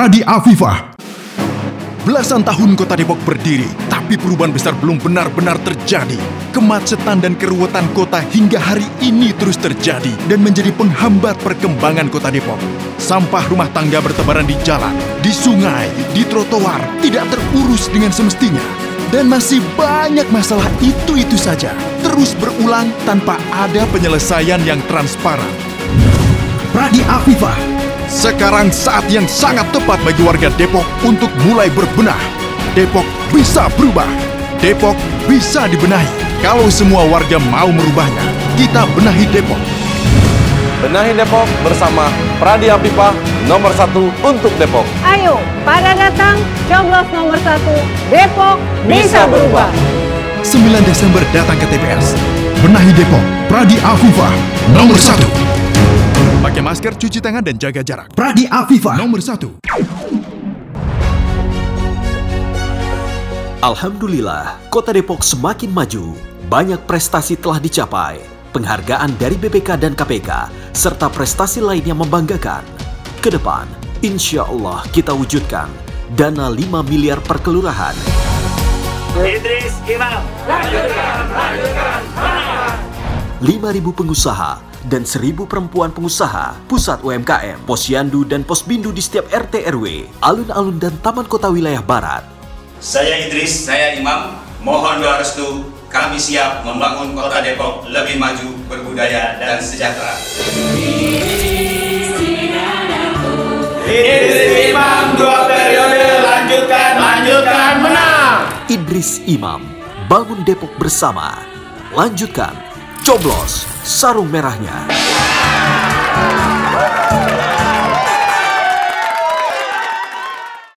Pradi Afifah. Belasan tahun kota Depok berdiri, tapi perubahan besar belum benar-benar terjadi. Kemacetan dan keruwetan kota hingga hari ini terus terjadi dan menjadi penghambat perkembangan kota Depok. Sampah rumah tangga bertebaran di jalan, di sungai, di trotoar, tidak terurus dengan semestinya. Dan masih banyak masalah itu-itu saja, terus berulang tanpa ada penyelesaian yang transparan. Pradi Afifah sekarang saat yang sangat tepat bagi warga Depok untuk mulai berbenah. Depok bisa berubah. Depok bisa dibenahi. Kalau semua warga mau merubahnya, kita benahi Depok. Benahi Depok bersama Pradi Apipah nomor satu untuk Depok. Ayo, pada datang coblos nomor satu. Depok bisa berubah. 9 Desember datang ke TPS. Benahi Depok, Pradi Afifah, nomor satu. Pakai masker, cuci tangan, dan jaga jarak. Pradi Afifah, nomor satu. Alhamdulillah, Kota Depok semakin maju. Banyak prestasi telah dicapai. Penghargaan dari BPK dan KPK, serta prestasi lain yang membanggakan. Ke depan, insya Allah kita wujudkan dana 5 miliar per kelurahan. Idris Imam. Lanjutkan, lanjutkan, 5.000 pengusaha dan 1.000 perempuan pengusaha, pusat UMKM, posyandu dan posbindu di setiap RT RW, alun-alun dan taman kota wilayah barat. Saya Idris, saya Imam, mohon doa restu, kami siap membangun kota Depok lebih maju, berbudaya dan sejahtera. Idris Imam dua periode lanjutkan, lanjutkan, menang. Idris Imam, bangun Depok bersama. Lanjutkan, Coblos, sarung merahnya.